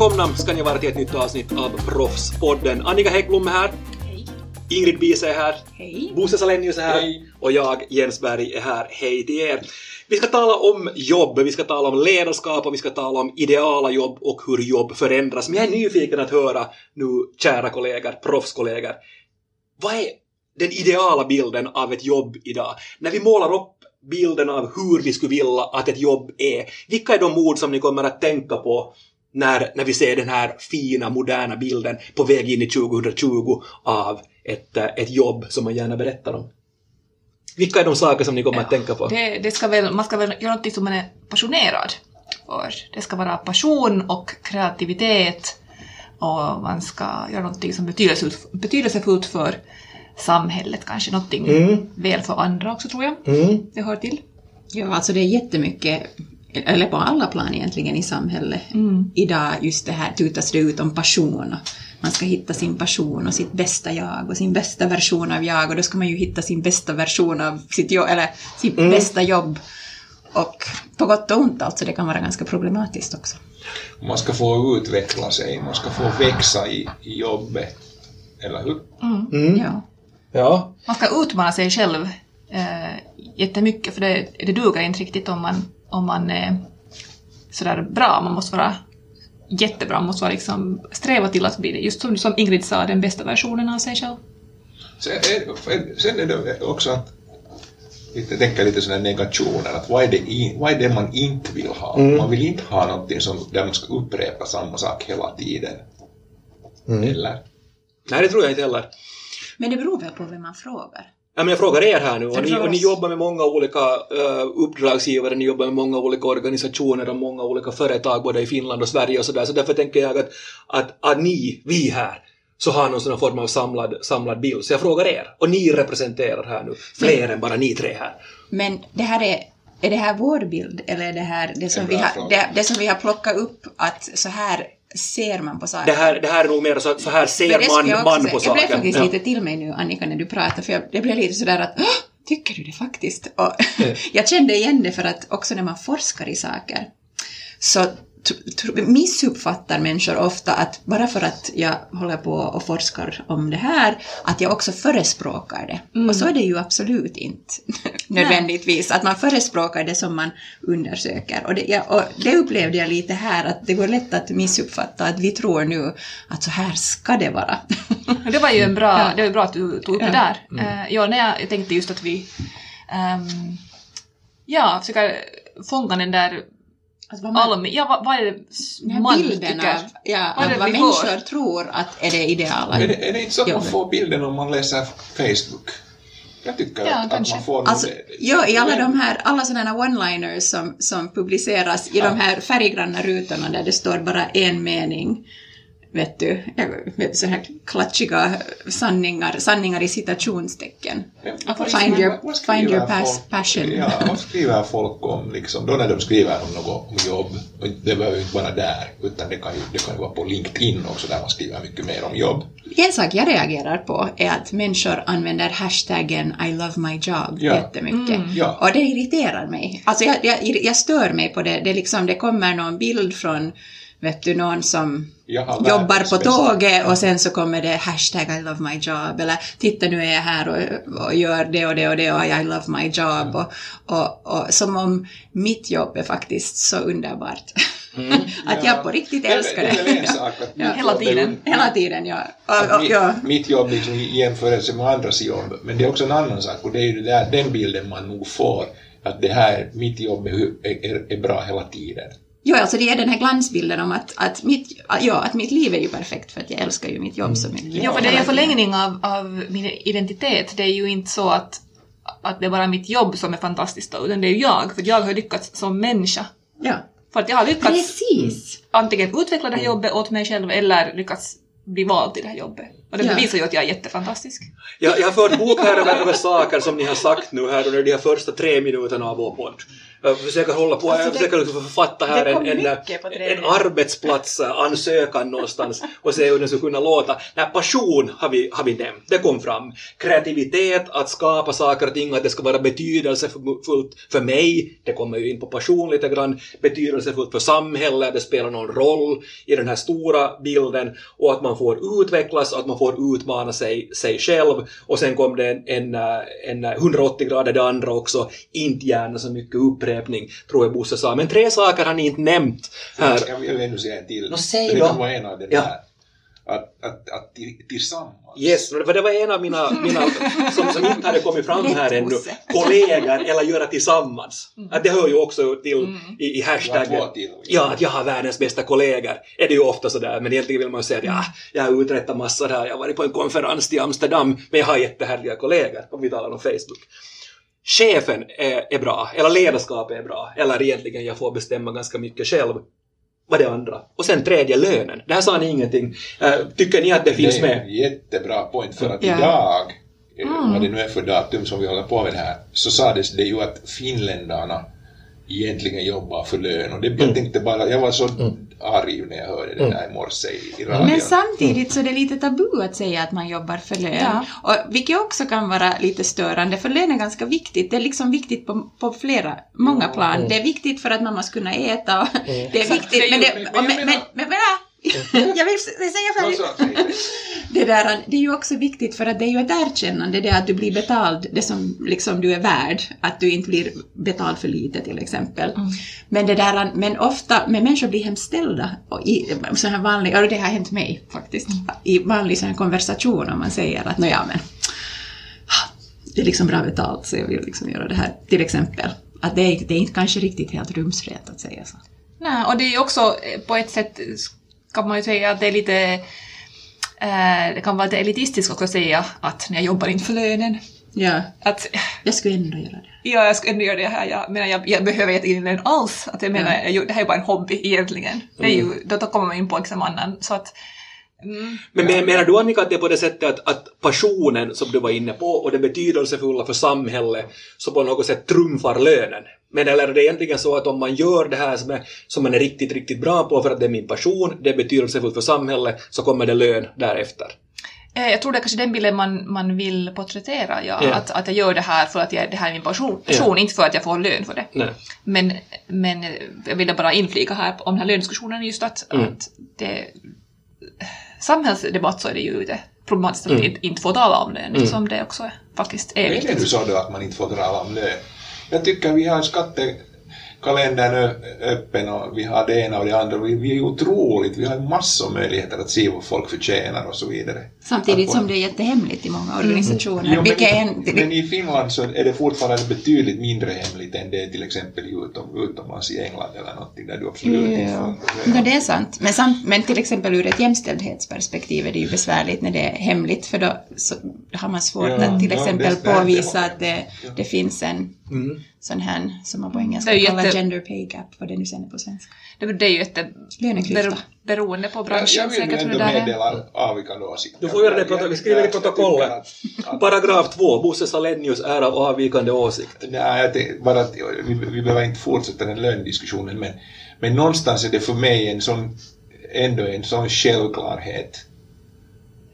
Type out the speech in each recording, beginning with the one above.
Välkomna ska ni vara till ett nytt avsnitt av Proffspodden. Annika Häggblom är här. Hej. Ingrid Biese är här. Hej. Bosse Salenius är här. Hej. Och jag, Jens Berg, är här. Hej till er. Vi ska tala om jobb, vi ska tala om ledarskap och vi ska tala om ideala jobb och hur jobb förändras. Men jag är nyfiken att höra nu, kära kollegor, proffskollegor. Vad är den ideala bilden av ett jobb idag? När vi målar upp bilden av hur vi skulle vilja att ett jobb är, vilka är de ord som ni kommer att tänka på när, när vi ser den här fina, moderna bilden på väg in i 2020 av ett, eh, ett jobb som man gärna berättar om? Vilka är de saker som ni kommer att tänka på? Det, det ska väl, man ska väl göra något som man är passionerad för. Det ska vara passion och kreativitet och man ska göra något som är betydelsefullt, betydelsefullt för samhället, kanske någonting Mm. väl för andra också tror jag. Mm. Det hör till. Ja, alltså det är jättemycket, eller på alla plan egentligen i samhället. Mm. Idag just det här tutas det ut om passion. Man ska hitta sin passion och sitt bästa jag och sin bästa version av jag och då ska man ju hitta sin bästa version av sitt jobb, eller sitt Mm. bästa jobb. Och på gott och ont alltså, det kan vara ganska problematiskt också. Man ska få utveckla sig, man ska få växa i, i jobbet. Eller hur? Mm. Ja. Ja. Man ska utmana sig själv eh, jättemycket för det, det duger inte riktigt om man, om man är sådär bra. Man måste vara jättebra, man måste vara liksom, sträva till att bli det. Just som, som Ingrid sa, den bästa versionen av sig själv. Sen är, sen är det också att jag tänker lite sådana negationer, att vad är, det in, vad är det man inte vill ha? Mm. Man vill inte ha någonting som, där man ska upprepa samma sak hela tiden. Mm. Eller? Nej, det tror jag inte heller. Men det beror väl på vem man frågar. Ja, men jag frågar er här nu, och ni, och ni jobbar med många olika uh, uppdragsgivare, ni jobbar med många olika organisationer och många olika företag både i Finland och Sverige och sådär, så därför tänker jag att, att, att ni, vi här, så har någon sån här form av samlad, samlad bild. Så jag frågar er, och ni representerar här nu fler än bara ni tre här. Men det här är, är det här vår bild eller är det här det som, vi har, det, det som vi har plockat upp att så här ser man på saker? Det här, det här är nog mer så, så här ser man, jag man på Jag blev faktiskt Ja. lite till mig nu, Annika, när du pratade, för jag, det blev lite sådär att "Åh, tycker du det faktiskt? Och jag kände igen det för att också när man forskar i saker så missuppfattar människor ofta att bara för att jag håller på och forskar om det här, att jag också förespråkar det. Och så är det ju absolut inte nödvändigtvis, att man förespråkar det som man undersöker. Och det, ja, och det upplevde jag lite här, att det går lätt att missuppfatta, att vi tror nu att så här ska det vara. Det var ju en bra, Ja. det var bra att du tog upp det där. Eh, ja, när jag, jag tänkte just att vi ehm, ja, försöker fånga den där Att vad man- allmän, ja vad, vad är det man bilden tycker? av ja, Vad är av det vad människor hör? tror att är det ideala. Är det, är det inte så att man får bilden om man läser Facebook? Jag tycker Ja, att, att man får... Alltså, nog- ja, i alla de här, alla sådana one-liners som, som publiceras i de här färggranna rutorna där det står bara en mening, vet du, så här klatschiga sanningar, sanningar i citationstecken. Ja, Find your, vad find your folk- passion. Ja, vad skriver folk om liksom, då när de skriver om något om jobb, och det behöver ju inte vara där, utan det kan ju, det kan ju vara på LinkedIn också där man skriver mycket mer om jobb. En sak jag reagerar på är att människor använder hashtaggen I love my job Ja. jättemycket. Ja. Och det irriterar mig. Alltså jag, jag, jag stör mig på det. Det, är liksom, det kommer någon bild från vet du, någon som jobbar på bästa. tåget och sen så kommer det hashtag I love my job eller titta nu är jag här och, och gör det och det och det och I love my job och, och, och som om mitt jobb är faktiskt så underbart. att jag på riktigt älskar det. det. är väl en sak att mitt Hela jobb är tiden. Hela tiden, ja. Och, och, mitt, ja. mitt jobb liksom i jämförelse med andras jobb, men det är också en annan sak och det är ju där, den bilden man nog får, att det här, mitt jobb är, är, är bra hela tiden. Jo, alltså det är den här glansbilden om att, att, mitt, ja, att mitt liv är ju perfekt för att jag älskar ju mitt jobb så mycket. Ja, för det är en förlängning av, av min identitet. Det är ju inte så att, att det är bara mitt jobb som är fantastiskt då, utan det är ju jag, för jag har lyckats som människa. Ja, För att jag har lyckats precis. antingen utveckla det här jobbet åt mig själv eller lyckats bli vald till det här jobbet. Och det Ja. bevisar ju att jag är jättefantastisk. Jag, jag har fört bok här över, över saker som ni har sagt nu här under de här första tre minuterna av vår podd. Jag försöker hålla på, Alltså jag försöker liksom författa här en, en, en arbetsplatsansökan någonstans. Och se hur den skulle kunna låta. Nej, passion har vi, har vi nämnt, det kom fram. Kreativitet, att skapa saker och ting, att det ska vara betydelsefullt för mig, det kommer ju in på passion lite grann, betydelsefullt för samhället, det spelar någon roll i den här stora bilden. Och att man får utvecklas, att man får utmana sig, sig själv. Och sen kom det en, en, eh, en eh, 180 grader det andra också, inte gärna så mycket upprepning, tror jag Bosse sa. Men tre saker har ni inte nämnt här. Jag vill ännu säga en till. Nå, säg det då. kan vara en av de Ja. där. Att, att, att ti- tillsammans. Yes, för det var en av mina, mina som, som inte hade kommit fram här ännu, kollegor eller göra tillsammans. Att det hör ju också till i, i har hashtaggen. Ja, att jag har världens bästa kollegor. Är det ju ofta sådär, men egentligen vill man ju säga att ja, jag har uträttat massor här, jag har varit på en konferens till Amsterdam, men jag har jättehärliga kollegor, om vi talar om Facebook. Chefen är, är bra, eller ledarskapet är bra, eller egentligen jag får bestämma ganska mycket själv. Vad det andra. Och sen tredje, lönen. Det här sa ni ingenting. Eh, tycker ni att det finns det är med? en jättebra point för att Ja. idag, eh, vad det nu är för datum som vi håller på med det här, så sades det ju att finländarna egentligen jobbar för lön. Och det, Mm. jag tänkte bara, jag var så arg när jag hörde det där i morse i, i radion. Men samtidigt så är det lite tabu att säga att man jobbar för lön. Ja. Och, vilket också kan vara lite störande, för lön är ganska viktigt. Det är liksom viktigt på, på flera, många plan. Det är viktigt för att man måste kunna äta och det är viktigt. Men, det, men- och, men men, men, menar- men, men, jag vill säga färdigt. det. Där, det är ju också viktigt för att det är ju ett erkännande, det är att du blir betald det som liksom du är värd, att du inte blir betald för lite till exempel. Men, det där, men ofta, men människor blir hemställda och i så här vanlig, och det har hänt mig faktiskt, i vanlig sån här konversation om man säger att nåja men det är liksom bra betalt så jag vill liksom göra det här till exempel. Att det är, det är inte kanske riktigt helt rumsrent att säga så. Nej, och det är ju också eh, på ett sätt kan man ju säga att det är lite eh, det kan vara lite elitistiskt också att säga att jag jobbar inte för lönen. Ja, Att jag skulle ändå göra det. ja, jag ska ändå göra det här. Jag menar, jag, jag behöver inte ingen lön alls. Att jag menar, jag, det här är bara en hobby egentligen. Det är ju, då, då kommer man in på liksom annan. Så att, mm, Men men- menar du Annika att det är på det sättet att, att passionen som du var inne på och det betydelsefulla för samhället så på något sätt trumfar lönen? Men eller är det egentligen så att om man gör det här som, är, som man är riktigt, riktigt bra på för att det är min passion, det är betydelsefullt för samhället, så kommer det lön därefter? eh, jag tror det är kanske den bilden man, man vill porträttera. Ja. Ja. Att, att jag gör det här för att jag, det här är min passion, passion inte för att jag får lön för det. Nej. Men, men jag ville bara inflika här om den här lönediskussionen just att, Mm. att det samhällsdebatt så är det ju det problematiskt att Mm. inte, inte få tala om det, som det också är, faktiskt är Är det viktigt. du sa då att man inte får tala om lön? Jag tycker vi har skattekalendern öppen och vi har det ena och det andra. Vi, vi är otroligt, vi har massor möjligheter att se vad folk förtjänar och så vidare. Samtidigt Att- som det är jättehemligt i många organisationer. Jo, men, i, en, men i Finland så är det fortfarande betydligt mindre hemligt än det är till exempel utom, utomlands i England eller någonting där du absolut inte Ja, får ja, det är sant. Men, samt, men till exempel ur ett jämställdhetsperspektiv är det ju besvärligt när det är hemligt för då så har man svårt Ja, att till ja, exempel det- det- påvisa det- att det, ja. det finns en Mm. sån här, som man på engelska Det ju kallar jätte- gender pay gap, vad det nu sen är på svenska. Det, det är ju jätte, Löneklyfta. bero, beroende på branschen jag vill ju säkert hur det ändå där är. meddela avvikande åsikter. Du får göra det, jag- vi skriver i protokollet. Paragraf 2, Bosse Salenius är av avvikande åsikt. Nej, jag tänkte bara att vi, vi behöver inte fortsätta den lönediskussionen, men, men någonstans är det för mig en sån, ändå en sån självklarhet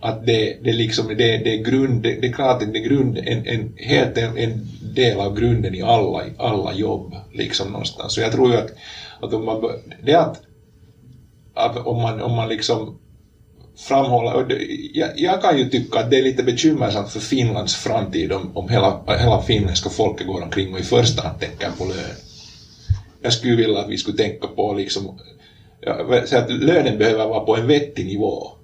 att det, det liksom, det, det är grund, det, det är klart att det är grund, en, en, helt en, en del av grunden i alla, alla jobb, liksom någonstans. Så jag tror ju att, att om man, det att, att om man, om man liksom framhålla, jag, jag kan ju tycka att det är lite bekymmersamt för Finlands framtid om, om hela, hela finländska folket går omkring och i första hand tänker på lön. Jag skulle vilja att vi skulle tänka på liksom, så att lönen behöver vara på en vettig nivå.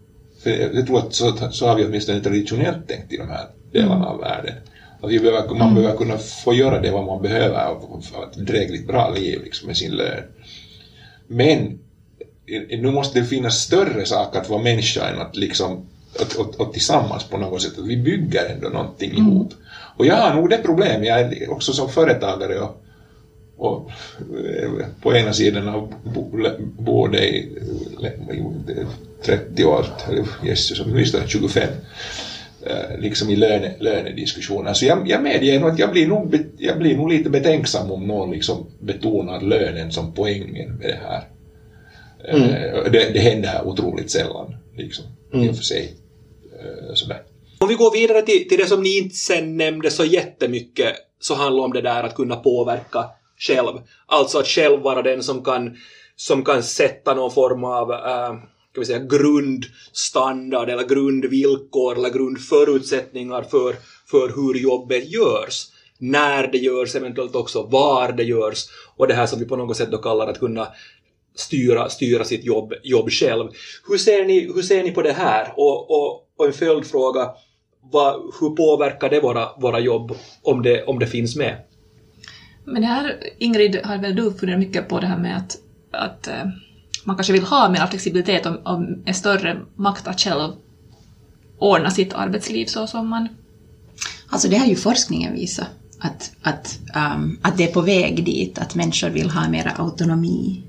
För jag, tror att så, så har vi åtminstone traditionellt tänkt i de här delarna av världen. Att vi behöver, man behöver kunna få göra det vad man behöver och få ett drägligt bra liv liksom, med sin lön. Men eh, nu måste det finnas större saker att vara människa än att liksom att, att, att tillsammans på något sätt, att vi bygger ändå någonting ihop. Och jag har nog det problem, jag är också som företagare och, och eh, på ena sidan av både i 30 år, eller Jesus, åtminstone 25. eh, liksom i löne, lönediskussioner. Så jag, jag medger nog att jag blir nog, jag blir nog lite betänksam om någon liksom betonar lönen som poängen med det här. Eh, Det, det händer otroligt sällan, liksom, i och för sig. Eh, Sådär. Om vi går vidare till, till det som ni inte sen nämnde så jättemycket, så handlar om det där att kunna påverka själv. Alltså att själv vara den som kan, som kan sätta någon form av eh, äh, kan vi säga, grundstandard eller grundvillkor eller grundförutsättningar för, för hur jobbet görs. När det görs, eventuellt också var det görs. Och det här som vi på något sätt då kallar att kunna styra, styra sitt jobb, jobb själv. Hur ser ni, hur ser ni på det här? Och, och, och en följdfråga, vad, hur påverkar det våra, våra jobb om det, om det finns med? Men det här, Ingrid, har väl du funderat mycket på det här med att, att eh, man kanske vill ha mer flexibilitet och, och en större makt att själv ordna sitt arbetsliv så som man... Alltså det har ju forskningen visat, att, att, um, att det är på väg dit, att människor vill ha mer autonomi.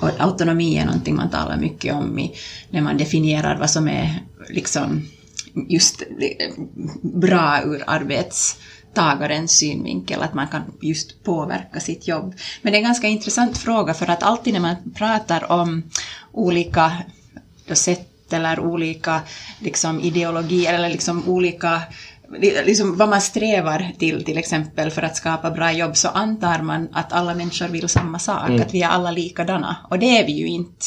Och autonomi är någonting man talar mycket om i, när man definierar vad som är liksom just eh, bra ur arbets arbetstagarens synvinkel, att man kan just påverka sitt jobb. Men det är en ganska intressant fråga för att alltid när man pratar om olika sätt eller olika liksom, ideologier eller liksom olika liksom vad man strävar till till exempel för att skapa bra jobb så antar man att alla människor vill samma sak, att vi är alla likadana. Och det är vi ju inte.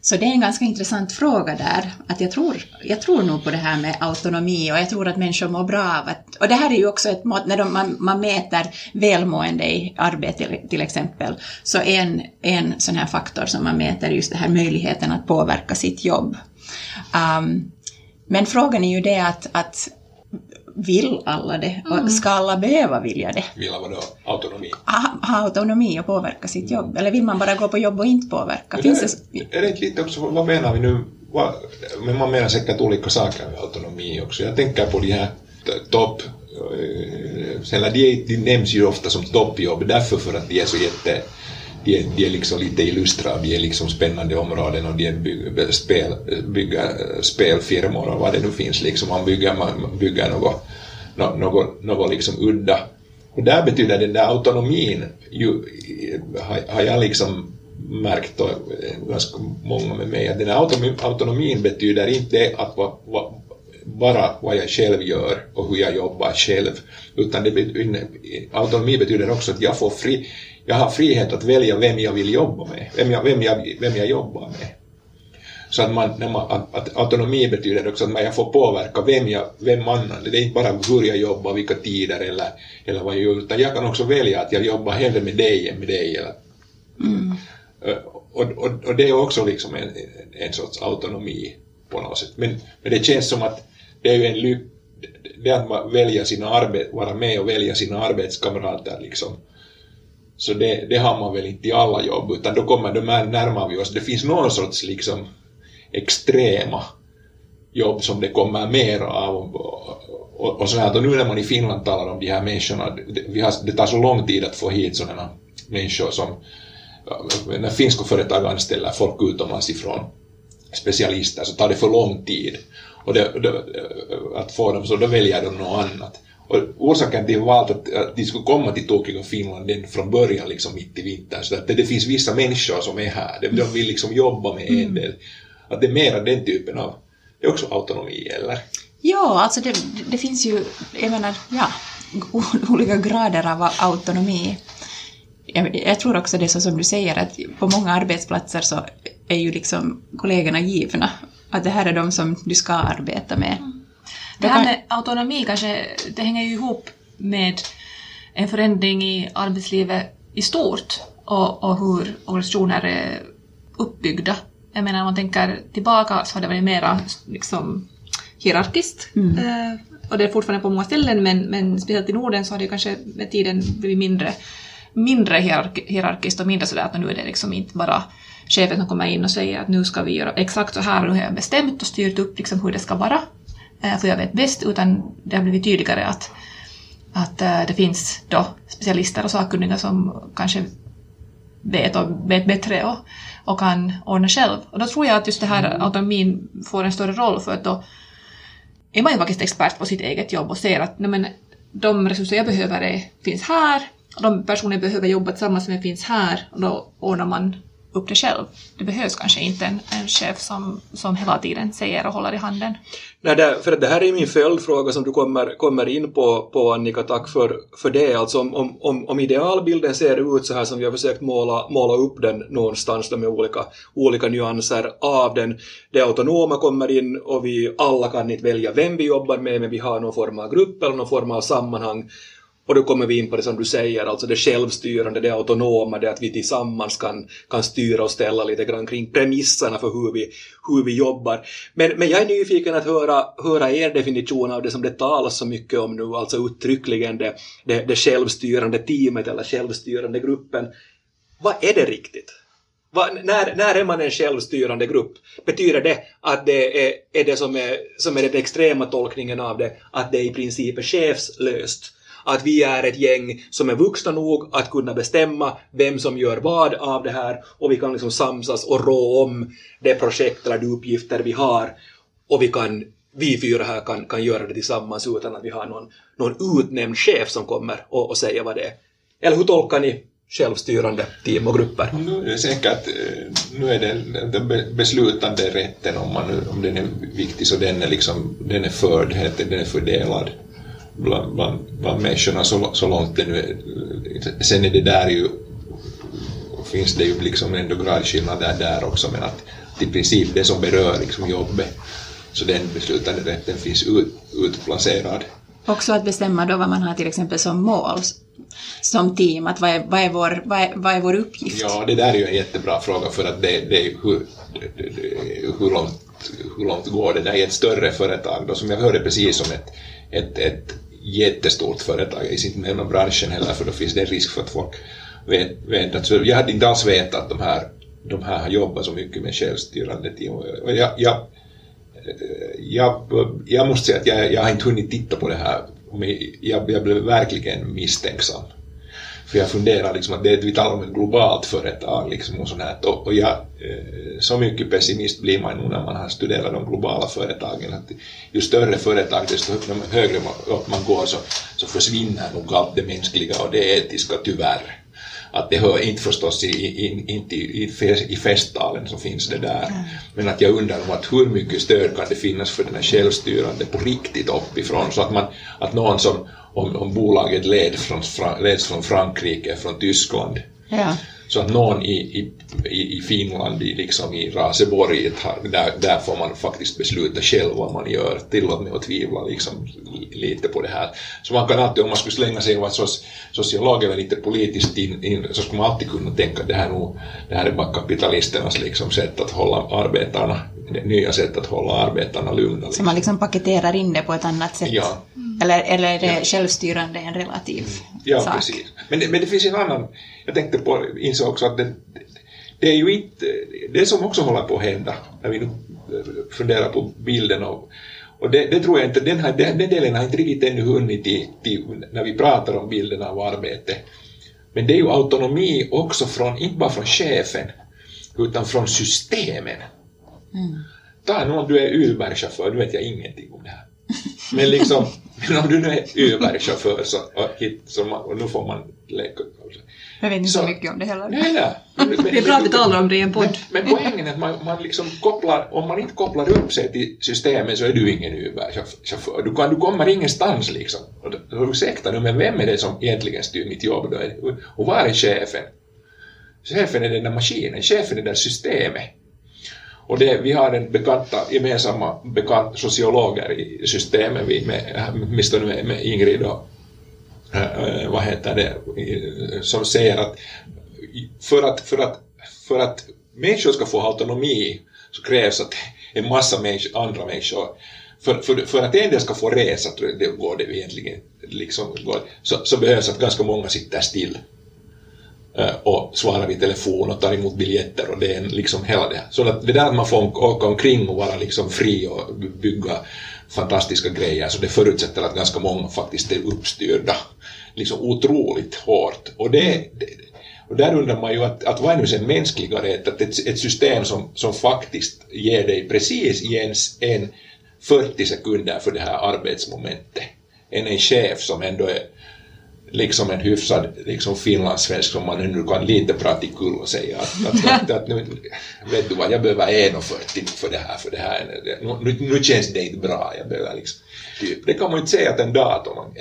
Så det är en ganska intressant fråga där. Att jag, tror, jag tror nog på det här med autonomi och jag tror att människor mår bra av att... Och det här är ju också ett mått, när de, man, man mäter välmående i arbete till, till exempel, så en, en sån här faktor som man mäter är just det här möjligheten att påverka sitt jobb. Um, men frågan är ju det att, att vill alla det? Och ska alla behöva vilja det? Vill ha vadå? Autonomi. Ha, ha autonomi och påverka sitt jobb? Eller vill man bara gå på jobb och inte påverka? Finns det... Är det inte lite också, vad menar vi nu? Vad, men man menar säkert olika saker med autonomi också. Jag tänker på de här topp... eh, Eller de, de nämns ju ofta som toppjobb därför för att de är så jätte... De är, de är liksom lite illustra, de är liksom spännande områden och de är bygger, spel, bygger spelfirmor och vad det nu finns liksom. Man bygger, man bygger något, något, något, något liksom udda. Och där betyder den där autonomin, ju, har, har jag liksom märkt och ganska många med mig, att den här autonomin, autonomin betyder inte att va, va, bara vad jag själv gör och hur jag jobbar själv, utan det betyder, autonomi betyder också att jag får fri, jag har frihet att välja vem jag vill jobba med, vem jag, vem jag, vem jag jobbar med. Så att, man, när man, att, att autonomi betyder också att man, jag får påverka vem, jag, vem annan, det är inte bara hur jag jobbar, vilka tider eller, eller vad jag gör, utan jag kan också välja att jag jobbar hellre med dig än med dig. Eller, Eh, och, och, och det är också liksom en, en sorts autonomi på något sätt. Men, men det känns som att det är ju en lyck, det att man väljer sina arbet, vara med och välja sina arbetskamrater liksom. Så det, det har man väl inte i alla jobb, utan då kommer de här närmar vi oss. Det finns någon sorts liksom extrema jobb som det kommer mer av. Och, och, och, så här, och nu när man i Finland talar om de här människorna, det, vi har, det tar så lång tid att få hit sådana människor som när finska företag anställer folk utomlands ifrån specialister så tar det för lång tid och det, det, att få dem så då väljer de något annat. Och orsaken till valt att, att de skulle komma till Tokyo och Finland den från början liksom mitt i vintern så att det, det finns vissa människor som är här, de, de vill liksom jobba med en del. Att det är mera den typen av, det är också autonomi eller? Ja, alltså det, det finns ju, jag menar, ja, olika grader av autonomi. Jag, jag tror också det är så som du säger att på många arbetsplatser så är ju liksom kollegorna givna. Att det här är de som du ska arbeta med. Det här med autonomi kanske, det hänger ju ihop med en förändring i arbetslivet i stort och, och hur organisationer är uppbyggda. Jag menar om man tänker tillbaka så har det varit mera liksom hierarkiskt. Mm. Eh, och det är fortfarande på många ställen men, men speciellt i Norden så har det kanske med tiden blivit mindre, mindre hierark hierarkiskt och mindre sådär att nu är det liksom inte bara chefen som kommer in och säger att nu ska vi göra exakt så här och nu har jag bestämt och styrt upp liksom hur det ska vara för jag vet bäst utan det har blivit tydligare att, att eh, det finns då specialister och sakkunniga som kanske vet, och vet bättre och, och kan ordna själv. Och då tror jag att just det här autonomin får en större roll för att då är man ju faktiskt expert på sitt eget jobb och ser att nej men, de resurser jag behöver är, finns här, och de personer jag behöver jobba tillsammans med finns här, och då ordnar man upp det själv. Det behövs kanske inte en, en chef som, som hela tiden säger och håller i handen. Nej, det, för det här är min följdfråga som du kommer, kommer in på, på Annika, tack för, för det. Alltså om, om, om idealbilden ser ut så här som vi har försökt måla, måla upp den någonstans då med olika, olika nyanser av den. Det autonoma kommer in och vi alla kan inte välja vem vi jobbar med men vi har någon form av grupp eller någon form av sammanhang och då kommer vi in på det som du säger, alltså det självstyrande, det autonoma, det att vi tillsammans kan, kan styra och ställa lite grann kring premisserna för hur vi, hur vi jobbar. Men, men jag är nyfiken att höra, höra er definition av det som det talas så mycket om nu, alltså uttryckligen det, det, det självstyrande teamet eller självstyrande gruppen. Vad är det riktigt? Va, när, när är man en självstyrande grupp? Betyder det att det är, är det som är, som är den extrema tolkningen av det, att det i princip är chefslöst? Att vi är ett gäng som är vuxna nog att kunna bestämma vem som gör vad av det här och vi kan liksom samsas och rå om det projekt eller de uppgifter vi har och vi kan vi fyra här kan, kan göra det tillsammans utan att vi har någon, någon utnämnd chef som kommer och, och säger vad det är. Eller hur tolkar ni självstyrande team och grupper? Nu är det säkert, eh, nu är det den beslutande rätten om, man, om den är viktig så den är liksom, den är förd, den är fördelad bland, bland, bland människorna så, så långt det nu är. Sen är det där ju, finns det ju liksom ändå gradskillnader där också men att i princip det som berör liksom jobbet så den beslutande rätten finns ut, utplacerad. Också att bestämma då vad man har till exempel som mål som team, att vad är, vad är, vår, vad är, vad är vår uppgift? Ja, det där är ju en jättebra fråga för att det, det är hur, hur, långt, hur långt går det där i ett större företag då, som jag hörde precis om ett, ett, ett jättestort företag. Jag sitter med inom branschen heller för då finns det en risk för att folk vet, vet att, så jag hade inte alls vetat att de här, de här har jobbat så mycket med självstyrande team. Och jag, jag, jag, jag måste säga att jag, jag har inte hunnit titta på det här. Jag, jag blev verkligen misstänksam. För jag funderar liksom att det, vi talar om ett globalt företag liksom och sånt här. Och, och jag, eh, så mycket pessimist blir man nog när man har studerat de globala företagen. Att ju större företag desto högre upp man går så, så försvinner nog allt det mänskliga och det etiska tyvärr. Att det hör inte förstås i, i, inte i, i festtalen som finns det där. Mm. Men att jag undrar om att hur mycket stöd kan det finnas för den här självstyrande på riktigt uppifrån så att man, att någon som om, om bolaget leds från, leds från Frankrike, från Tyskland. Ja. Så att någon i, i, i Finland, i, liksom i Raseborg, där, där får man faktiskt besluta själv vad man gör. Tillåt mig att tvivla liksom, lite på det här. Så man kan alltid, om man skulle slänga sig och vara sociolog eller lite politiskt in, in, så skulle man alltid kunna tänka att det här, nog, det här är bara kapitalisternas liksom, sätt att hålla arbetarna, nya sätt att hålla arbetarna lugna. Liksom. Så man liksom paketerar in det på ett annat sätt? Ja. Eller, eller är det ja. självstyrande en relativ ja, sak? Precis. Men, men det finns en annan, jag tänkte på, insåg också att det, det är ju inte, det som också håller på att hända när vi nu funderar på bilden av och det, det, tror jag inte, den, här, den, den delen har inte riktigt ännu hunnit till, till, när vi pratar om bilden av arbete. Men det är ju autonomi också från, inte bara från chefen, utan från systemen. Mm. Ta någon, du är Uber-chaufför, nu vet jag ingenting om det här. Men liksom, men om du nu är Uber-chaufför så, och, hit, så man, och nu får man leka. Jag vet inte så, mycket om det heller. Nej, nej. Men, det är bra att vi talar om det i en podd. Men, men poängen är att man, man liksom kopplar, om man inte kopplar upp sig till systemet så är du ingen Uber-chaufför. Du, kan, du kommer ingenstans liksom. Och ursäkta nu, men vem är det som egentligen styr mitt jobb då? Och var är chefen? Chefen är den där maskinen, chefen är det där systemet. Och det, vi har en bekanta, gemensamma bekant sociologer i systemet, vi med, åtminstone med, med Ingrid och äh, vad heter det, som säger att för att, för att, för att människor ska få autonomi så krävs att en massa människor, andra människor för, för, för att en del ska få resa, det går det egentligen, liksom, går, så, så behövs att ganska många sitter still. Eh, och svarar i telefon och tar emot biljetter och det är liksom hela det. Så att det där att man får åka omkring och vara liksom fri och bygga fantastiska grejer så det förutsätter att ganska många faktiskt är uppstyrda liksom otroligt hårt. Och, det, och där undrar man ju att, att vad är nu sen mänskligare, att ett, ett system som, som faktiskt ger dig precis ens en 40 sekunder för det här arbetsmomentet än en chef som ändå är liksom en hyfsad liksom finlandssvensk som man nu kan lite prata kul och säga att, att, att, att, nu, vet du vad, jag behöver 1,40 för det här, för det här, nu, nu känns det inte bra, jag behöver liksom Typ. Det kan man inte säga att en dator man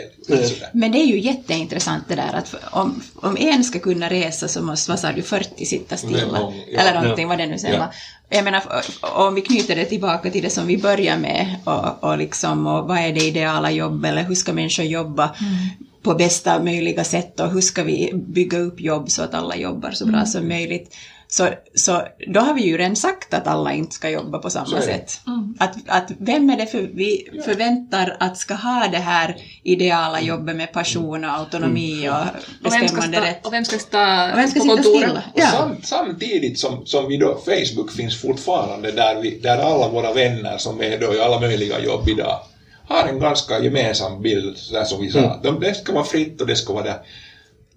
Men det är ju jätteintressant det där att om, om en ska kunna resa så måste, vad sa du, 40 sitta stilla. Någon, ja. Eller någonting, ja. vad det nu säger. Ja. Jag menar, om vi knyter det tillbaka till det som vi börjar med och, och, liksom, och vad är det ideala jobb eller hur ska människor jobba mm. På bästa möjliga sätt och hur ska vi bygga upp jobb så att alla jobbar så bra mm. som möjligt. Så, så då har vi ju redan sagt att alla inte ska jobba på samma sätt. Mm. Att, att vem är det för vi ja. förväntar att ska ha det här ideala mm. jobbet med passion och autonomi mm. och bestämmande rätt? Och vem ska stå, och vem ska sitta stilla? Ja. Sam, samtidigt som, som vi då, Facebook finns fortfarande där, vi, där alla våra vänner som är då i alla möjliga jobb idag har en ganska gemensam bild, där som vi sa. Mm. Det ska vara fritt och det ska vara där.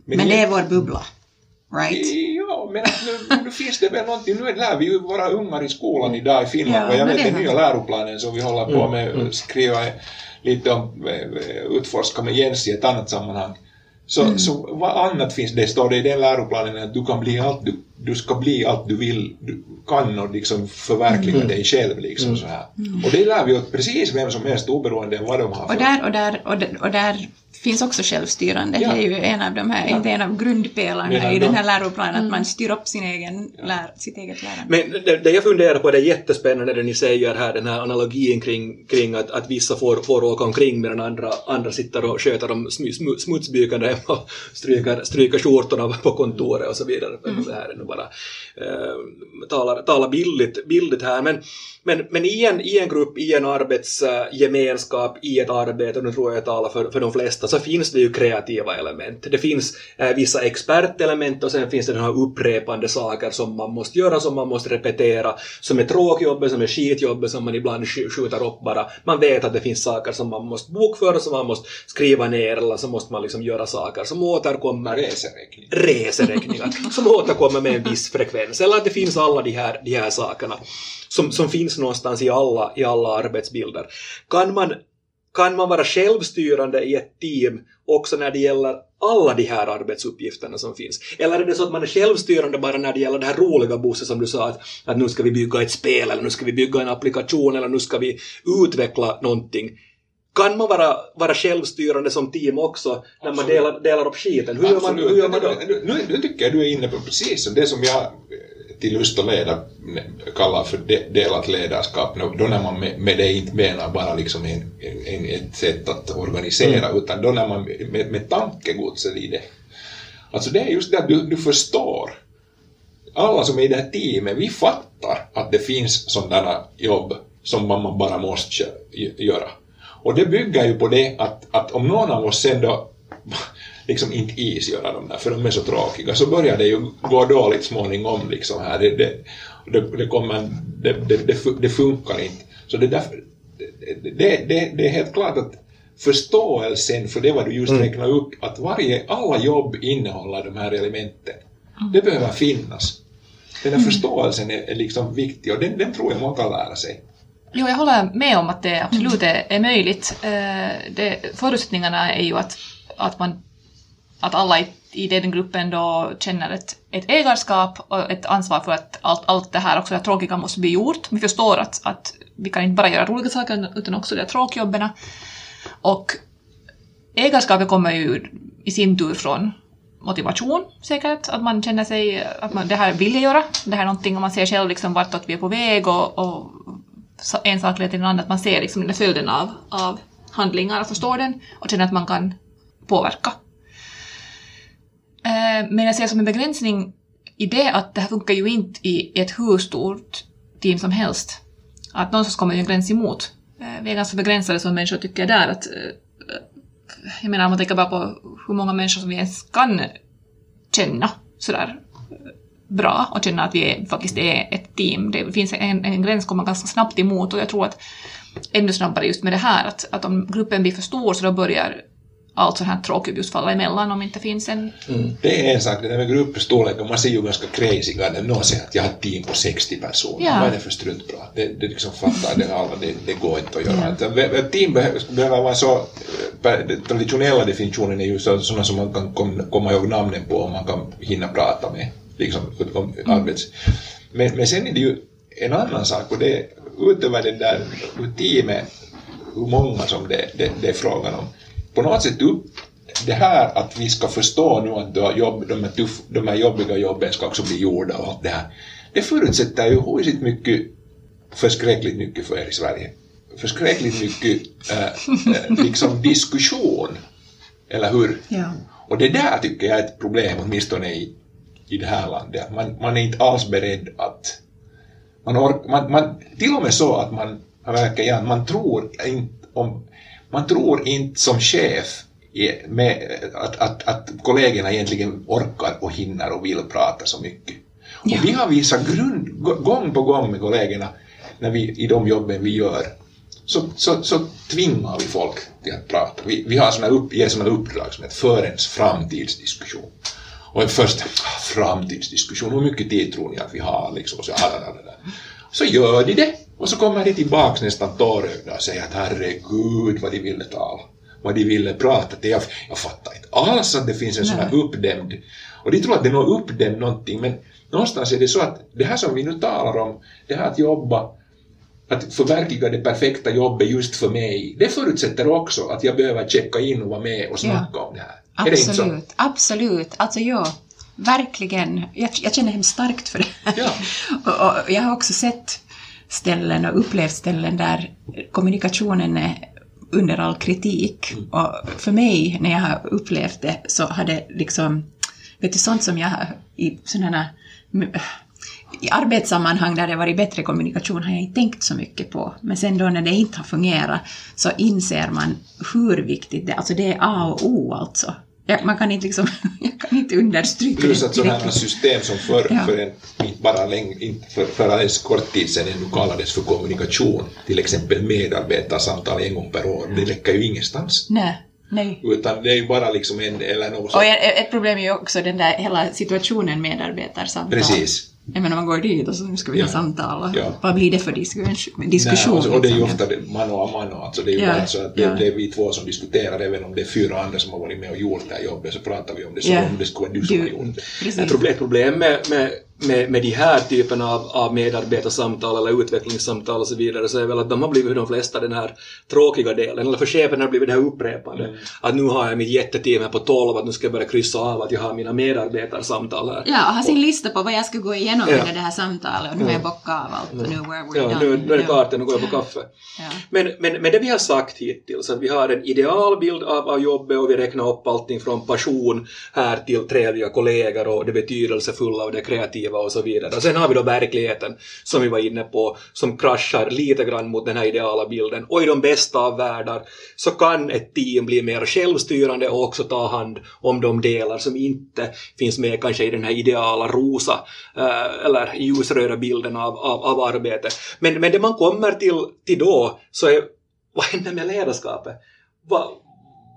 Men, Men det är vår bubbla. Right? Ja, men nu, nu finns det väl någonting, nu lär vi ju våra ungar i skolan idag i Finland, ja, och jag vet den nya läroplanen som vi håller på mm, med, mm. skriva lite om, eh, utforska med Jens i ett annat sammanhang. Så, mm. så vad annat finns det, står det i den läroplanen att du kan bli allt du, du ska bli allt du vill, du kan och liksom förverkliga mm. dig själv liksom mm. så här. Mm. Och det lär vi åt precis vem som helst oberoende av vad de har för... Och där, och där, och där, och där finns också självstyrande. Ja. Det är ju en av de här, ja. inte en av grundpelarna i den här läroplanen, mm. att man styr upp sin egen lär, sitt eget lärande. Men det, det, jag funderar på, det är jättespännande det ni säger här, den här analogin kring, kring att, att vissa får, får åka omkring medan andra, andra sitter och sköter de sm, smutsbykande hemma och stryker, stryker skjortorna på kontoret och så vidare. Mm. Det här är nu bara äh, talar, talar billigt, billigt här. Men, men, men i, en, i en grupp, i en arbetsgemenskap, i ett arbete, nu tror jag jag talar för, för de flesta, så finns det ju kreativa element. Det finns eh, vissa expertelement och sen finns det den här upprepande saker som man måste göra, som man måste repetera, som är tråkjobbet, som är skitjobbet, som man ibland skjuter upp bara. Man vet att det finns saker som man måste bokföra, som man måste skriva ner, eller så måste man liksom göra saker som återkommer. Reseräkningar. Reseräkningar. som återkommer med en viss frekvens. Eller att det finns alla de här, de här sakerna som, som finns någonstans i alla, i alla arbetsbilder. Kan man, kan man vara självstyrande i ett team också när det gäller alla de här arbetsuppgifterna som finns? Eller är det så att man är självstyrande bara när det gäller det här roliga Bosse som du sa att, att nu ska vi bygga ett spel eller nu ska vi bygga en applikation eller nu ska vi utveckla någonting. Kan man vara, vara självstyrande som team också när man delar, delar upp skiten? Hur gör man, hur gör man då? Nu, nu, nu tycker jag du är inne på precis det som jag till lust och leda kallar för delat ledarskap, då när man med, med det inte menar bara liksom en, en, ett sätt att organisera, mm. utan då när man med, med tankegodset i det. Alltså det är just det att du, du förstår. Alla som är i det här teamet, vi fattar att det finns sådana jobb som man bara måste göra. Och det bygger ju på det att, att om någon av oss sen då liksom inte isgöra dem där, för de är så tråkiga, så börjar det ju gå dåligt småningom liksom här. Det, det, det, det, kommer, det, det, det, funkar inte. Så det, därför, det, det, det är helt klart att förståelsen för det vad du just mm. räknade upp, att varje, alla jobb innehåller de här elementen. Det behöver finnas. Den här mm. förståelsen är, är liksom viktig och den, den tror jag man kan lära sig. Jo, jag håller med om att det absolut är, är möjligt. Eh, det, förutsättningarna är ju att, att man att alla i, i den gruppen då känner ett, ett ägarskap och ett ansvar för att allt, allt det här också det tråkiga måste bli gjort. Vi förstår att, att vi kan inte bara göra roliga saker utan också de tråkjobben. Och ägarskapet kommer ju i sin tur från motivation säkert, att man känner sig att man, det här vill jag göra, det här är någonting, och man ser själv liksom vartåt vi är på väg och, och en sak leder till en annan, att man ser liksom den följden av, av handlingar och förstår den och känner att man kan påverka. Eh, men jag ser som en begränsning i det att det här funkar ju inte i ett hur stort team som helst. Att någonstans kommer ju en gräns emot. Eh, vi är ganska begränsade som människor tycker jag där att eh, jag menar om man tänker bara på hur många människor som vi ens kan känna sådär eh, bra och känna att vi är, faktiskt är ett team. Det finns en, en gräns kommer ganska snabbt emot och jag tror att ännu snabbare just med det här att, att om gruppen blir för stor så då börjar allt sånt här tråkigt just falla emellan om det inte finns en... Det är en sak, det där med gruppstorleken, man ser ju ganska crazy ut. Någon säger att jag har ett team på 60 personer. Ja. Vad är det för struntprat? Det, det liksom fattar det alla, det, det går inte att göra. Ett- Ett team behöver, behöver vara så, den traditionella definitionen är ju så, sådana som man kan kom, komma ihåg namnen på och man kan hinna prata med. Liksom, om arbets... Men, men sen är det ju en annan sak och det är utöver det där teamet, hur många som det, det, det är frågan om. På något sätt upp, det här att vi ska förstå nu att jobb, de, här tuff, de här jobbiga jobben ska också bli gjorda och allt det här. Det förutsätter ju huisigt mycket, förskräckligt mycket för er i Sverige. Förskräckligt mycket äh, äh, liksom diskussion. Eller hur? Ja. Och det där tycker jag är ett problem, åtminstone i, i det här landet. Man, man är inte alls beredd att... Man, ork, man, man Till och med så att man, man man tror inte om... Man tror inte som chef med, att, att, att kollegorna egentligen orkar och hinner och vill prata så mycket. Och vi har visat grund, gå- gång på gång med kollegorna när vi, i de jobben vi gör så, så, så tvingar vi folk till att prata. Vi, vi har såna upp, ger såna uppdrag som heter förens framtidsdiskussion. Och först, ah, framtidsdiskussion, hur mycket tid tror ni att vi har? Liksom, och så, ah. så gör de det, och så kommer de tillbaks nästan tårögda och säger att herregud vad de ville tala, vad de ville prata. Det jag, jag fattar inte alls att det finns en sån här uppdämd, och de tror att det är något uppdämd någonting, men någonstans är det så att det här som vi nu talar om, det här att jobba att förverkliga det perfekta jobbet just för mig, det förutsätter också att jag behöver checka in och vara med och snacka om det här. Är det inte så? Absolut, absolut. Alltså ja, verkligen. Jag, jag känner hemskt starkt för det. Ja. och, och jag har också sett ställen och upplevt ställen där kommunikationen är under all kritik. Mm. Och för mig, när jag har upplevt det, så har det liksom, vet du, sånt som jag har i sådana i arbetssammanhang där det varit bättre kommunikation har jag inte tänkt så mycket på. Men sen då när det inte har fungerat så inser man hur viktigt det är. Alltså det är A och O alltså. Jag, man kan inte liksom, jag kan inte understryka Plus det att sådana system som för, Ja. för en, inte bara läng, inte för, för alldeles kort tid sedan ännu kallades för kommunikation, till exempel medarbetarsamtal en gång per år, det räcker ju ingenstans. Nej, nej. Utan det är ju bara liksom en, eller något Och ett problem är ju också den där hela situationen medarbetarsamtal. Precis. Jag menar man går dit och så ska vi Ja. samtal och Ja. vad blir det för diskussion? diskussion Nej, och, och det är ju liksom? ofta mano a mano, alltså det är ju Ja, bara så att det, ja. det är vi två som diskuterar, även om det är fyra andra som har varit med och gjort det här jobbet, så pratar vi om det som om det skulle vara du som har gjort det. Ett problem, problem med, med, med, med de här typerna av, av medarbetarsamtal eller utvecklingssamtal och så vidare så är väl att de har blivit de flesta den här tråkiga delen, eller för chefen har blivit det här upprepande. Att nu har jag mitt jätteteam här på 12, att nu ska jag börja kryssa av att jag har mina medarbetarsamtal här. Ja, och ha sin lista på vad jag ska gå igenom Ja. under det här samtalet och nu har jag bockat av allt och nu where we're Ja, done. nu, nu är det klart, nu går jag på kaffe. Ja. Men, men, men det vi har sagt hittills, att vi har en idealbild av, av jobbet och vi räknar upp allting från passion här till trevliga kollegor och det betydelsefulla och det kreativa och så vidare. Och sen har vi då verkligheten, som vi var inne på, som kraschar lite grann mot den här ideala bilden. Och i de bästa av världar så kan ett team bli mer självstyrande och också ta hand om de delar som inte finns med kanske i den här ideala rosa eh, eller ljusröda bilden av, av, av arbete. Men, men det man kommer till, till då så är vad händer med ledarskapet? Vad,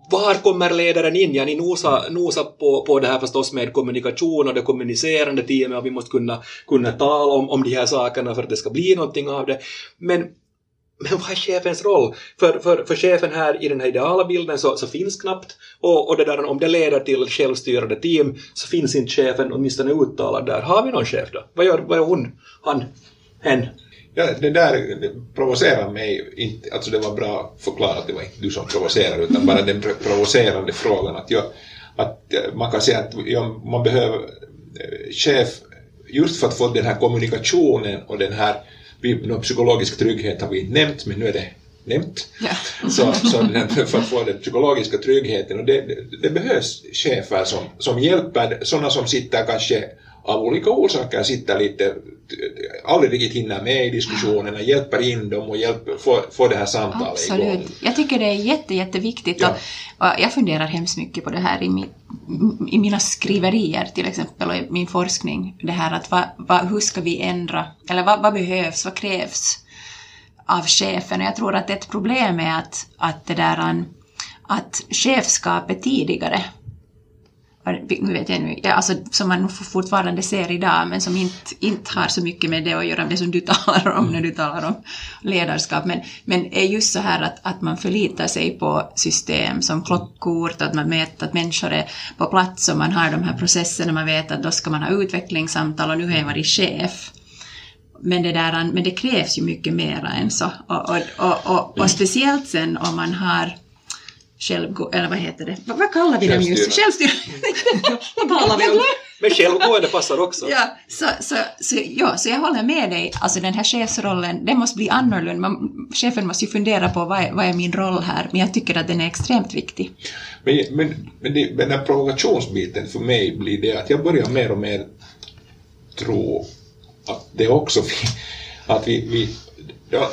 var kommer ledaren in? Ja, ni nosar, nosar på, på det här förstås med kommunikation och det kommunicerande teamet och vi måste kunna, kunna tala om, om de här sakerna för att det ska bli någonting av det. Men, men vad är chefens roll? För, för, för chefen här i den här ideala bilden så, så finns knappt och, och det där, om det leder till självstyrande team så finns inte chefen åtminstone uttalad där. Har vi någon chef då? Vad gör, vad gör hon? Han? Hen? Ja, det där det provocerar mig inte, alltså det var bra förklarat, det var inte du som provocerade, utan bara den pro- provocerande frågan att, jag, att man kan säga att ja, man behöver eh, chef, just för att få den här kommunikationen och den här, någon psykologisk trygghet har vi inte nämnt, men nu är det nämnt. Ja. Så, så den, för att få den psykologiska tryggheten, och det, det, det behövs chefer som, som hjälper, sådana som sitter kanske av olika orsaker sitter lite, aldrig riktigt hinner med i diskussionerna, hjälper in dem och hjälper, får, får det här samtalet igång. Absolut. Jag tycker det är jätte, jätteviktigt. Ja. Och, och jag funderar hemskt mycket på det här i, min, i mina skriverier till exempel och i min forskning. Det här att vad, vad, hur ska vi ändra, eller vad, vad behövs, vad krävs av chefen? Och jag tror att ett problem är att, att det där, att chefskapet tidigare nu vet jag nu, ja, alltså, som man fortfarande ser idag, men som inte, inte har så mycket med det att göra, det som du talar om när du talar om ledarskap, men, men är just så här att, att man förlitar sig på system som klockkort, att man vet att människor är på plats och man har de här processerna, man vet att då ska man ha utvecklingssamtal och nu har jag varit chef. Men det, där, men det krävs ju mycket mera än så. Och, och, och, och, och speciellt sen om man har självgå... Eller vad heter det? Vad, vad kallar vi dem just? Självstyrande. vad kallar vi dem? Men självgående passar också. Ja, så, så, så, ja, så jag håller med dig. Alltså den här chefsrollen, den måste bli annorlunda. Man, chefen måste ju fundera på vad är, vad är min roll här, men jag tycker att den är extremt viktig. Men, men, men det, den här provokationsbiten för mig blir det att jag börjar mer och mer tro att det också att vi, vi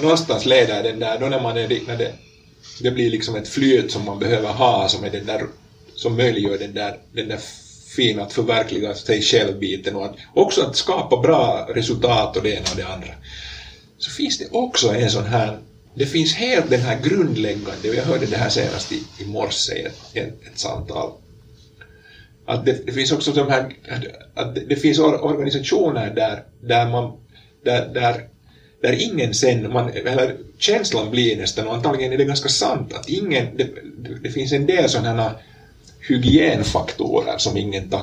någonstans leder den där, då när man är, när det det blir liksom ett flyt som man behöver ha som, är den där, som möjliggör den där, den där fina att förverkliga sig själv-biten och att, också att skapa bra resultat och det ena och det andra. Så finns det också en sån här, det finns helt den här grundläggande, och jag hörde det här senast i, i morse i ett, ett, ett samtal, att det, det, finns också de här, att det, det finns organisationer där, där man, där, där där ingen sen, man, eller känslan blir nästan, och antagligen är det ganska sant, att ingen, det, det finns en del sådana hygienfaktorer som ingen tar,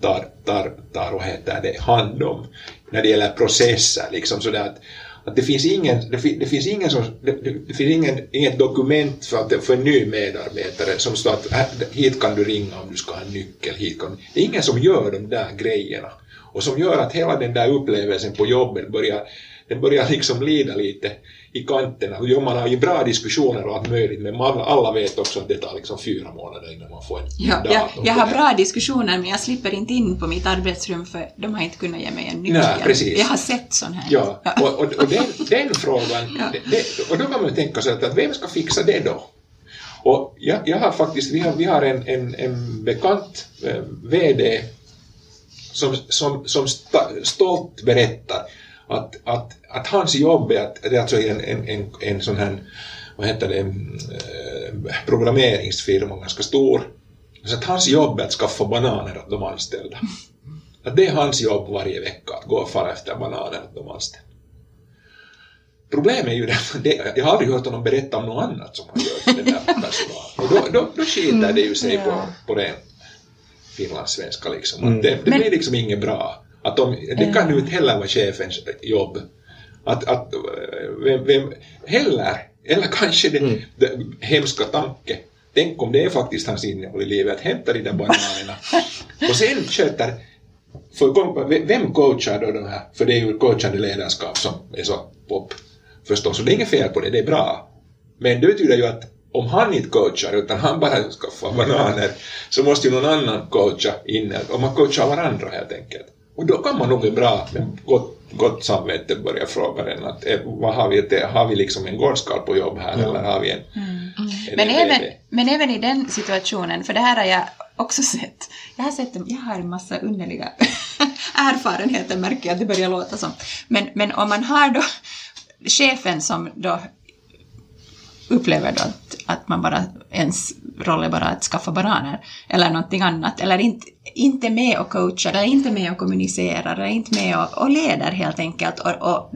tar, tar, tar heter det, hand om när det gäller processer. Liksom sådär att, att det finns ingen, det, det finns ingen, som, det, det, finns ingen, inget dokument för, att, för en ny medarbetare som står att hit kan du ringa om du ska ha en nyckel. Hit kan, det är ingen som gör de där grejerna och som gör att hela den där upplevelsen på jobbet börjar den börjar liksom lida lite i kanterna. Jo, man har ju bra diskussioner och allt möjligt, men man, alla vet också att det tar liksom fyra månader innan man får en ja, dator. Jag, jag har bra diskussioner, men jag slipper inte in på mitt arbetsrum för de har inte kunnat ge mig en nyckel. Nej, precis. Jag har sett sån här. Ja, och, och, och den, den frågan, ja. det, och då kan man tänka sig att vem ska fixa det då? Och jag, jag har faktiskt, vi har, vi har en, en, en bekant eh, VD som, som, som stolt berättar att, att, att hans jobb är att, det är alltså en, en, en, en sån här, vad heter det, eh, programmeringsfirma, ganska stor, så att hans jobb är att skaffa bananer åt de anställda. Att det är hans jobb varje vecka, att gå och fara efter bananer åt de anställda. Problemet är ju det, jag har aldrig hört honom berätta om något annat som han gör för den där personalen. Och då, då, då skiter det ju sig på, på ren finlandssvenska liksom. Att det, det blir liksom inget bra. Att de, det kan ju inte heller vara chefens jobb. Att, att vem, vem heller, eller kanske det, mm. det hemska tanke, tänk om det är faktiskt hans innehåll i livet, att hämta de där bananerna och sen sköter för vem coachar då de här, för det är ju coachande ledarskap som är så pop förstås, och det är inget fel på det, det är bra. Men det betyder ju att om han inte coachar utan han bara skaffar bananer så måste ju någon annan coacha inne, och man coachar varandra helt enkelt. Och då kan man nog bra med gott, gott samvete börja fråga den att eh, vad har vi, det, har vi liksom en gårdskarl på jobb här mm. eller har vi en... Mm. en men, även, men även i den situationen, för det här har jag också sett, jag har sett, jag har en massa underliga erfarenheter märker jag att det börjar låta som, men, men om man har då chefen som då upplever du att, att man bara, ens roll är bara att skaffa bananer eller någonting annat, eller inte, inte med och coachar, eller inte med och kommunicerar, eller inte med och, och leder helt enkelt. Och, och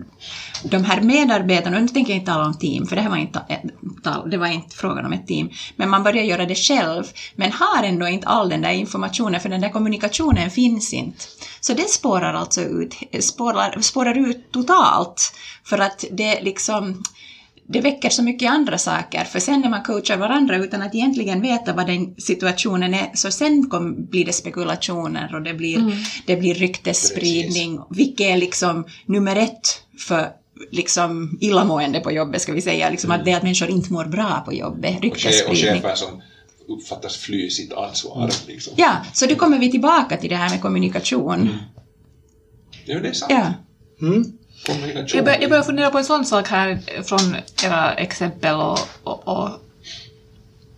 de här medarbetarna, och nu tänker jag inte tala om team, för det här var inte, eh, det var inte frågan om ett team, men man börjar göra det själv, men har ändå inte all den där informationen, för den där kommunikationen finns inte. Så det spårar alltså ut, spårar, spårar ut totalt, för att det liksom det väcker så mycket andra saker, för sen när man coachar varandra utan att egentligen veta vad den situationen är, så sen kom, blir det spekulationer och det blir, mm. det blir ryktesspridning, vilket är liksom nummer ett för liksom illamående på jobbet, ska vi säga, liksom mm. att det är att människor inte mår bra på jobbet, ryktesspridning. Och chefer som uppfattas fly sitt ansvar. Mm. Liksom. Ja, så då kommer vi tillbaka till det här med kommunikation. Mm. Ja, det är sant. Ja. Mm. Jag, bör, jag börjar fundera på en sån sak här från era exempel och, och, och,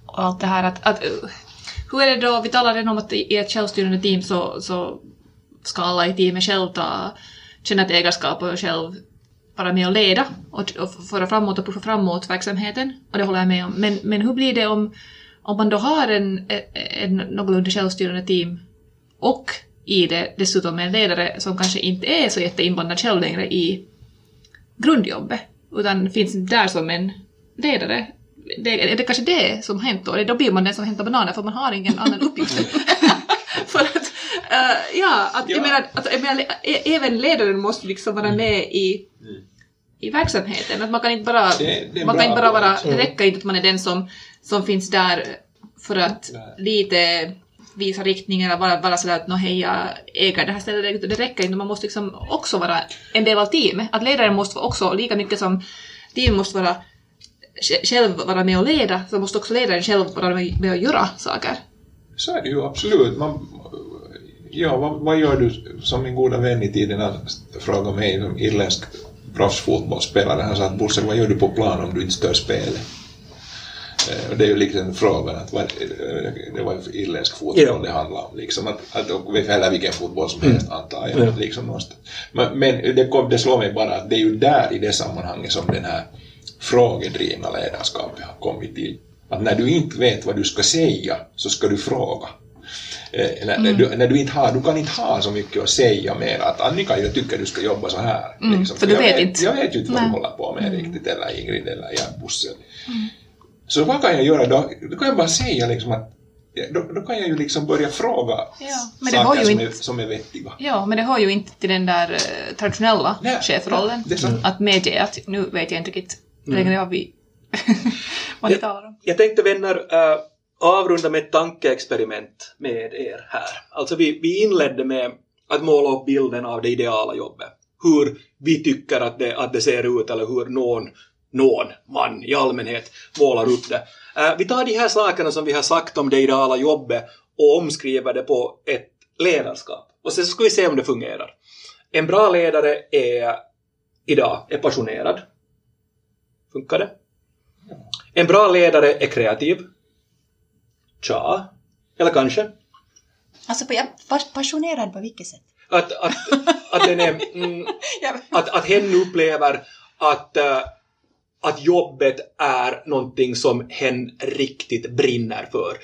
och allt det här att, att, hur är det då, vi talade redan om att i ett självstyrande team så, så ska alla i teamet själv ta, känna ett ägarskap och själv vara med och leda och, och föra framåt och pusha framåt verksamheten. Och det håller jag med om. Men, men hur blir det om, om man då har en, en någorlunda självstyrande team och i det dessutom en ledare som kanske inte är så jätteinblandad själv längre i grundjobbet, utan finns där som en ledare. Det, är det kanske det som hänt då? Då blir man den som hämtar bananer för man har ingen annan uppgift. för att, uh, ja, att, Ja. Jag menar, att, jag menar, ä- även ledaren måste liksom vara med i, i verksamheten. Att man kan inte bara, Det- det man kan inte bara vara, det räcker inte att man är den som, som finns där för att lite visa riktningen eller bara, bara sådär att nå hej, jag äger det här stället. Det räcker inte, man måste liksom också vara en del av teamet. Att ledaren måste också, lika mycket som teamet måste vara själv vara med och leda, så måste också ledaren själv vara med med och göra saker. Så är det ju absolut. Man, ja, vad, vad gör du som min goda vän i tiden frågade mig som irländsk proffsfotbollsspelare. Han sa att Bosse, vad gör du på plan om du inte stör spelet? Eh, det är ju liksom frågan att eh, det var ju irländsk fotboll Ja. det handlade om. Liksom att, att, eller vilken fotboll som helst antar jag. Ja. Liksom någonstans. men men det, kom, det slår mig bara att det är ju där i det sammanhanget som den här frågedrivna ledarskapet har kommit till. Att när du inte vet vad du ska säga så ska du fråga. Eh, när, när, du, när du inte har, du kan inte ha så mycket att säga mer att Annika, jag tycker du ska jobba så här. Mm, liksom. för du jag vet inte. Jag vet ju inte vad du håller på med riktigt, eller Ingrid eller jag, Bosse. Så vad kan jag göra då? Då kan jag bara säga liksom att då, då kan jag ju liksom börja fråga Ja, men det har saker ju som, inte- är, som är vettiga. Ja, men det hör ju inte till den där eh, traditionella Nej, chefrollen. sant. Att medge att nu vet jag inte riktigt Mm. längre vad vi vad ni talar om. Jag tänkte vänner äh, avrunda med ett tankeexperiment med er här. Alltså vi, vi inledde med att måla upp bilden av det ideala jobbet. Hur vi tycker att det, att det ser ut eller hur någon, någon man i allmänhet målar upp det. Äh, vi tar de här sakerna som vi har sagt om det ideala jobbet och omskriver det på ett ledarskap. Och sen så ska vi se om det fungerar. En bra ledare är idag är passionerad. Funkar det? En bra ledare är kreativ. Tja. Eller kanske. Alltså, passionerad på vilket sätt? Att, att, att, den är, mm, att, att hen upplever att, eh, att jobbet är någonting som hen riktigt brinner för.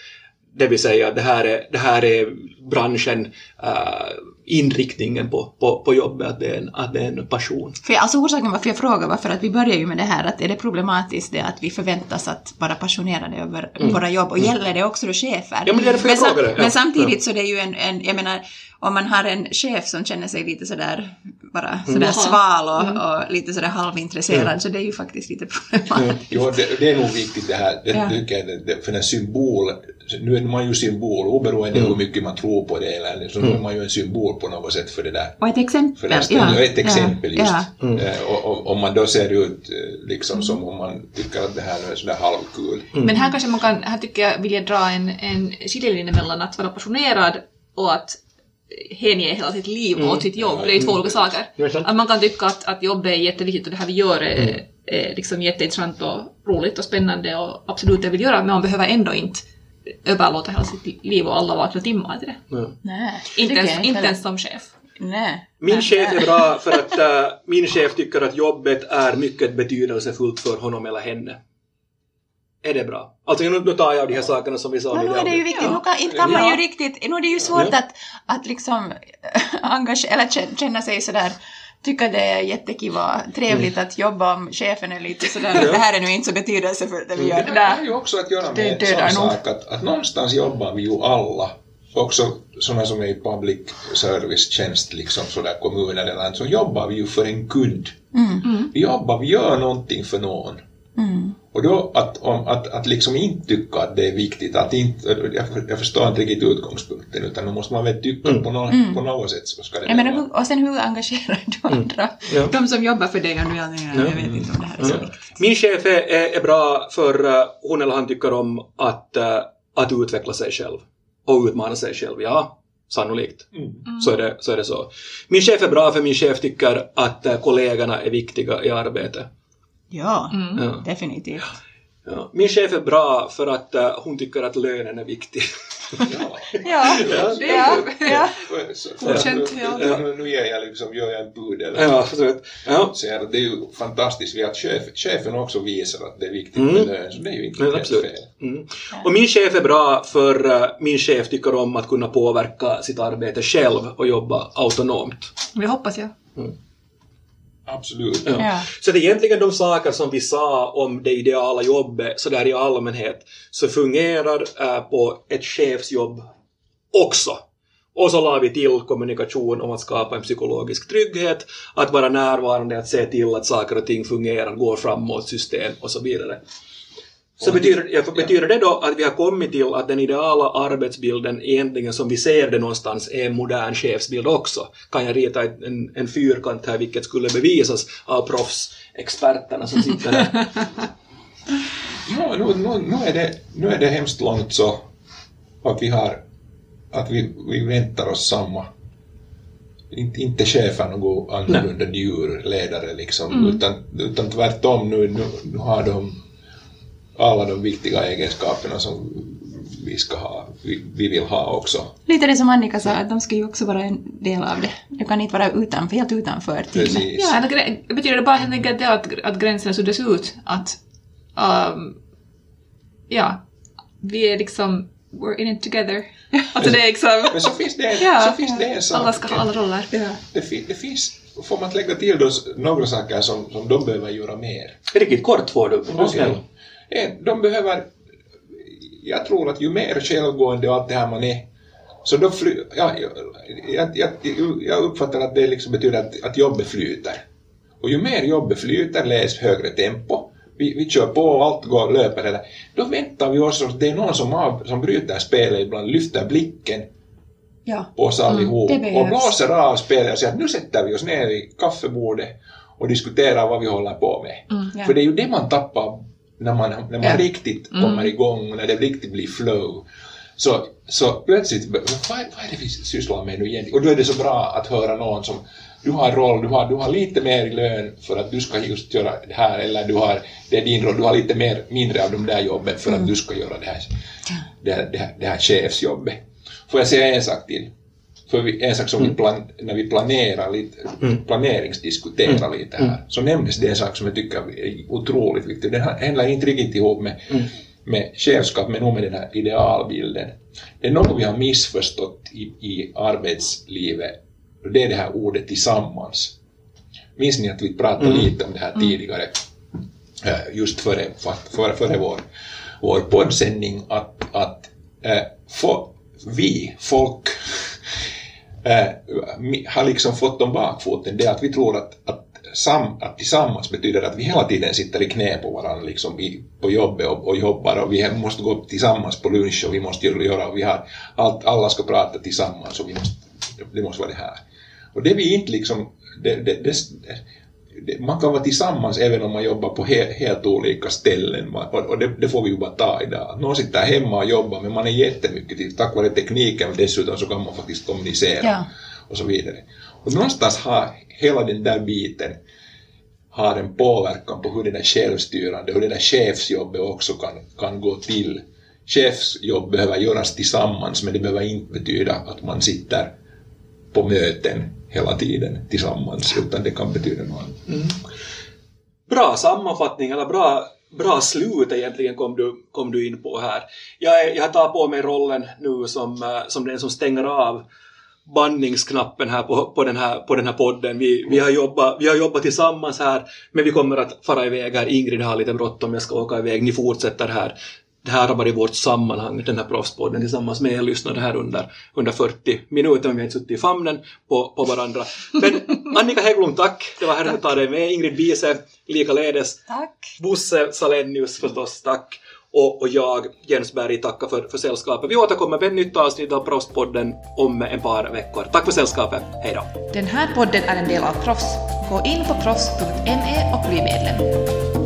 Det vill säga, det här är, det här är branschen, uh, inriktningen på, på, på jobbet, att det, är en, att det är en passion. För alltså orsaken varför jag frågar var för att vi börjar ju med det här att är det problematiskt det att vi förväntas att vara passionerade över våra jobb och gäller det också då chefer? Mm. Ja, men det är därför jag sam- det. Ja. men samtidigt så det är ju en, en, jag menar, om man har en chef som känner sig lite sådär bara sådär Mm. sval och, och lite sådär halvintresserad så det är ju faktiskt lite problematiskt. Jo, det, det är nog viktigt det här, det Ja. tycker jag, det, det, för en symbol, nu är man ju symbol, oberoende Mm. hur mycket man tror på det eller så nu är man ju en symbol på något sätt för det där. Och ett exempel. För ja, ett exempel just. Ja, Eh, och, och, om man då ser ut eh, liksom som om man tycker att det här nu är sådär halvkul. Men här kanske man kan, här tycker jag vill jag dra en, en skiljelinje mellan att vara passionerad och att hänge hela sitt liv åt sitt jobb. Det är ju två olika saker. Att man kan tycka att, att jobbet är jätteviktigt och det här vi gör är, är liksom jätteintressant och roligt och spännande och absolut det vill göra, men man behöver ändå inte överlåta hela sitt liv och alla vakna timmar till det. Ja. Nej, Inte ens, inte som chef. Nej. Min Nej, chef nej. är bra för att äh, min chef tycker att jobbet är mycket betydelsefullt för honom eller henne. Är det bra? Alltså nu, nu tar jag av de här sakerna som vi sa. No, nu är det ju viktigt, nu kan, inte kan man Ja. ju riktigt, nu är det ju svårt Ja. att, att liksom engagera, eller kä- känna sig sådär, tycka det är jättekiva, trevligt att jobba om chefen är lite sådär, det här är nu inte så betydelsefullt det vi Det gör. där Där. har ju också att göra Det med en sån sak att, att någonstans jobbar vi ju alla, också sådana som är i public service-tjänst, liksom sådär kommuner eller annat, så jobbar vi ju för en kund. Vi jobbar, vi gör någonting för någon. Mm. Och då att, om, att, att liksom inte tycka att det är viktigt, att inte, jag, jag förstår inte riktigt utgångspunkten, utan då måste man väl tycka på, något, på något sätt. Så ska det Jag menar, och sen hur engagerar du andra? Ja. De som jobbar för dig och nu, jag, jag vet inte om det här är så viktigt. Min chef är, är, är bra för äh, hon eller han tycker om att, äh, att utveckla sig själv. Och utmana sig själv, ja. Sannolikt. Så, är det, så är det så. Min chef är bra för min chef tycker att äh, kollegorna är viktiga i arbetet. Ja, Ja. definitivt. Ja. Min chef är bra för att eh, hon tycker att lönen är viktig. Ja. Ja, Ja, ja, ja. Så- för- Godkänt, ja. Nu, nu, ger jag liksom, gör jag en pudel. ja, så ja. Så här, det är ju fantastiskt att chef, chefen också visar att det är viktigt Mm. med lön, så det är ju inte helt absolut. fel. Mm. Och min chef är bra för eh, min chef tycker om att kunna påverka sitt arbete själv och jobba autonomt. Vi hoppas jag. Absolut. Ja. Ja. Så det är egentligen de saker som vi sa om det ideala jobbet, så där i allmänhet, så fungerar äh, på ett chefsjobb också. Och så la vi till kommunikation om att skapa en psykologisk trygghet, att vara närvarande, att se till att saker och ting fungerar, går framåt, system och så vidare. Så betyder, ja, betyder det då att vi har kommit till att den ideala arbetsbilden egentligen som vi ser det någonstans är en modern chefsbild också? Kan jag rita en, en fyrkant här vilket skulle bevisas av proffsexperterna som sitter här? No, nu, nu, nu, är det, nu är det hemskt långt så att vi har att vi, vi väntar oss samma inte, inte chefen något annorlunda djurledare liksom utan, utan tvärtom nu, nu, nu har de alla de viktiga egenskaperna som vi ska ha, vi, vi vill ha också. Lite det som Annika sa, att de ska ju också vara en del av det. Du kan inte vara utanför, helt utanför teamet. Precis. Ja, eller betyder det bara helt enkelt det att, att gränserna suddas ut? Att, um, ja, vi är liksom, we're in it together. Alltså det är liksom, Men så finns det, ja, så finns det en sak. alla ska ha alla roller. Ja. Det, fi- det finns, får man lägga till då några saker som, som de behöver göra mer. Riktigt kort får du. Var snäll. Eh, de behöver, jag tror att ju mer självgående och allt det här man är, så då fly, ja, jag, jag, jag, uppfattar att det liksom betyder att, att jobbet flyter. Och ju mer jobbet flyter, läs högre tempo, vi, vi kör på och allt går löper eller, då väntar vi oss att det är någon som, av, som bryter spelet ibland, lyfter blicken Ja. på oss allihop det behövs. och blåser av spelet och säger att nu sätter vi oss ner i kaffebordet och diskuterar vad vi håller på med. ja. För det är ju det man tappar när man, när man Ja. riktigt kommer igång när det riktigt blir flow. Så, så plötsligt, vad, vad är det vi sysslar med nu igen? Och då är det så bra att höra någon som du har en roll, du har, du har lite mer i lön för att du ska just göra det här, eller du har, det är din roll, du har lite mer, mindre av de där jobben för att du ska göra det här, det här, det här, det här chefsjobbet. Får jag säga en sak till? För vi, en sak som vi plan, när vi planerar lite, planeringsdiskuterar lite här, så nämndes det en sak som jag tycker är otroligt viktig. Den hänger inte riktigt ihop med, med chefskap, men nog med den här idealbilden. Det är något vi har missförstått i, i arbetslivet, och det är det här ordet tillsammans. Minns ni att vi pratade lite om det här tidigare, eh, just före, före, före vår, vår poddsändning, att, att eh, få, vi, folk, eh, har liksom fått om bakfoten det att vi tror att, att, sam, att tillsammans betyder att vi hela tiden sitter i knä på varandra liksom i, på jobbet och, och jobbar och vi måste gå tillsammans på lunch och vi måste göra och vi har allt, alla ska prata tillsammans och vi måste, det måste vara det här. Och det vi inte liksom, det, det, det, det, man kan vara tillsammans även om man jobbar på he, helt olika ställen och, och det, det får vi ju bara ta idag. Någon sitter hemma och jobbar men man är jättemycket till, tack vare tekniken dessutom så kan man faktiskt kommunicera Ja. och så vidare. Och någonstans har hela den där biten har en påverkan på hur det där självstyrande, hur det där chefsjobbet också kan, kan gå till. Chefsjobb behöver göras tillsammans men det behöver inte betyda att man sitter på möten hela tiden tillsammans utan det kan betyda något annat. Mm. Bra sammanfattning, eller bra, bra slut egentligen kom du, kom du in på här. Jag, jag tar på mig rollen nu som, eh, som den som stänger av bandningsknappen här på, på, den, här, på den här podden. Vi, vi, har jobbat, vi har jobbat tillsammans här, men vi kommer att fara iväg här. Ingrid har lite bråttom, jag ska åka iväg. Ni fortsätter här. Det här har varit vårt sammanhang, den här proffspodden tillsammans med er lyssnare här under, under 40 minuter. Men vi har inte suttit i famnen på, på varandra. Men Annika Hägglund, tack. Det var härligt att ta dig med. Ingrid Bise, likaledes. Tack. Bosse Salenius förstås, tack. Och, och jag, Jens Berg, tackar för, för sällskapet. Vi återkommer med ett nytt avsnitt av Proffspodden om ett par veckor. Tack för sällskapet. Hej då. Den här podden är en del av Proffs. Gå in på proffs.me och bli medlem.